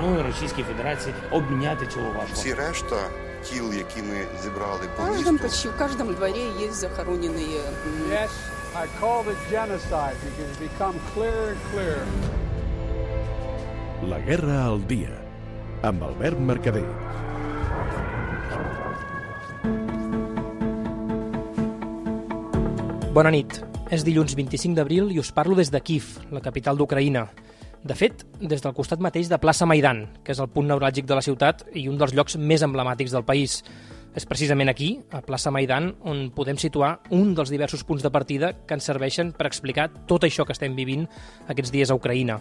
пропоную Російській Федерації обміняти цього важко. Всі решта тіл, які ми зібрали В по каждом, місту, почти в каждом дворе есть захороненные м, Yes, I called it genocide because it's become clearer and clearer. La guerra al dia, amb Albert Mercader. Bona nit. És dilluns 25 d'abril i us parlo des de Kiev, la capital d'Ucraïna. De fet, des del costat mateix de plaça Maidan, que és el punt neuràlgic de la ciutat i un dels llocs més emblemàtics del país. És precisament aquí, a plaça Maidan, on podem situar un dels diversos punts de partida que ens serveixen per explicar tot això que estem vivint aquests dies a Ucraïna.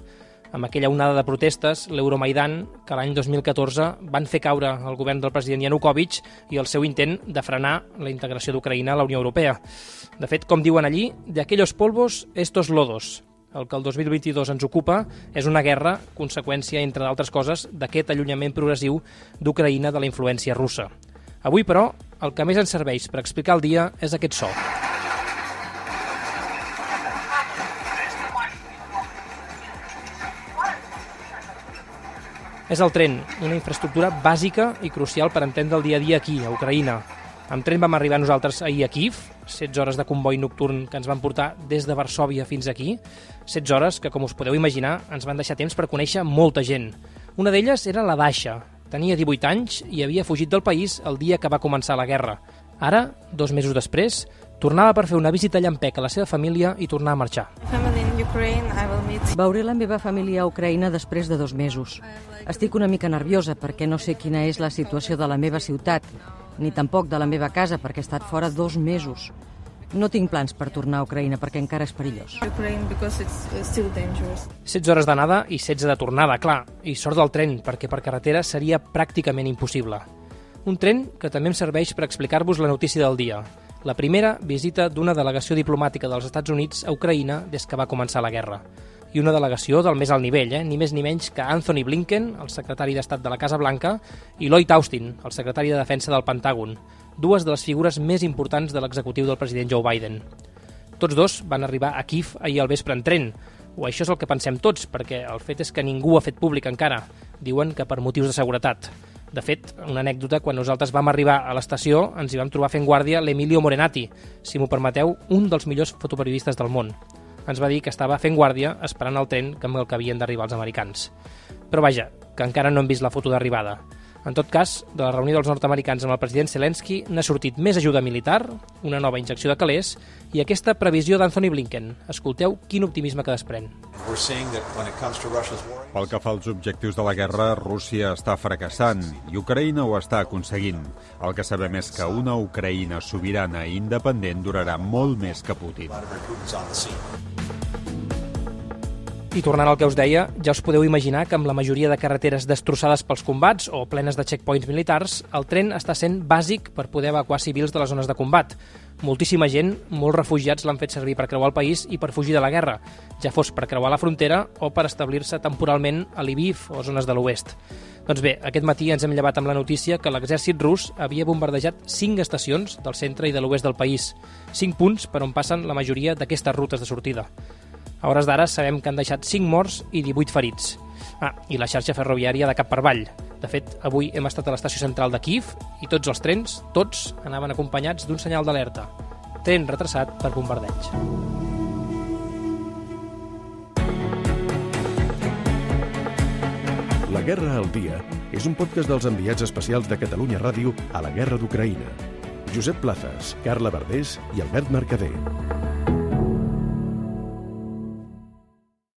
Amb aquella onada de protestes, l'Euromaidan, que l'any 2014 van fer caure el govern del president Yanukovych i el seu intent de frenar la integració d'Ucraïna a la Unió Europea. De fet, com diuen allí, de aquellos polvos, estos lodos. El que el 2022 ens ocupa és una guerra, conseqüència, entre d'altres coses, d'aquest allunyament progressiu d'Ucraïna de la influència russa. Avui, però, el que més ens serveix per explicar el dia és aquest so. És el tren, una infraestructura bàsica i crucial per entendre el dia a dia aquí, a Ucraïna. Amb tren vam arribar nosaltres ahir a Kiev, 16 hores de comboi nocturn que ens van portar des de Varsòvia fins aquí, 16 hores que, com us podeu imaginar, ens van deixar temps per conèixer molta gent. Una d'elles era la Dasha. Tenia 18 anys i havia fugit del país el dia que va començar la guerra. Ara, dos mesos després, tornava per fer una visita a Llampec a la seva família i tornar a marxar. Veuré la meva família a Ucraïna després de dos mesos. Estic una mica nerviosa perquè no sé quina és la situació de la meva ciutat, ni tampoc de la meva casa perquè he estat fora dos mesos. No tinc plans per tornar a Ucraïna perquè encara és perillós. Ukraine because it's uh, still dangerous. 16 hores d'anada i 16 de tornada, clar, i sort del tren, perquè per carretera seria pràcticament impossible. Un tren que també em serveix per explicar-vos la notícia del dia. La primera visita d'una delegació diplomàtica dels Estats Units a Ucraïna des que va començar la guerra. I una delegació del més alt nivell, eh? ni més ni menys que Anthony Blinken, el secretari d'Estat de la Casa Blanca, i Lloyd Austin, el secretari de Defensa del Pentàgon, dues de les figures més importants de l'executiu del president Joe Biden. Tots dos van arribar a Kiev ahir al vespre en tren, o això és el que pensem tots, perquè el fet és que ningú ha fet públic encara. Diuen que per motius de seguretat. De fet, una anècdota, quan nosaltres vam arribar a l'estació ens hi vam trobar fent guàrdia l'Emilio Morenati, si m'ho permeteu, un dels millors fotoperiodistes del món. Ens va dir que estava fent guàrdia esperant el tren amb el que havien d'arribar els americans. Però vaja, que encara no hem vist la foto d'arribada. En tot cas, de la reunió dels nord-americans amb el president Zelensky n'ha sortit més ajuda militar, una nova injecció de calés i aquesta previsió d'Anthony Blinken. Escolteu quin optimisme que desprèn. Pel que fa als objectius de la guerra, Rússia està fracassant i Ucraïna ho està aconseguint. El que sabem és que una Ucraïna sobirana i independent durarà molt més que Putin. I tornant al que us deia, ja us podeu imaginar que amb la majoria de carreteres destrossades pels combats o plenes de checkpoints militars, el tren està sent bàsic per poder evacuar civils de les zones de combat. Moltíssima gent, molts refugiats l'han fet servir per creuar el país i per fugir de la guerra, ja fos per creuar la frontera o per establir-se temporalment a Lviv o zones de l'oest. Doncs bé, aquest matí ens hem llevat amb la notícia que l'exèrcit rus havia bombardejat 5 estacions del centre i de l'oest del país, 5 punts per on passen la majoria d'aquestes rutes de sortida. A hores d'ara sabem que han deixat 5 morts i 18 ferits. Ah, i la xarxa ferroviària de cap per avall. De fet, avui hem estat a l'estació central de Kiev i tots els trens, tots, anaven acompanyats d'un senyal d'alerta. Tren retrasat per bombardeig. La guerra al dia és un podcast dels enviats especials de Catalunya Ràdio a la guerra d'Ucraïna. Josep Plazas, Carla Verdés i Albert Mercader.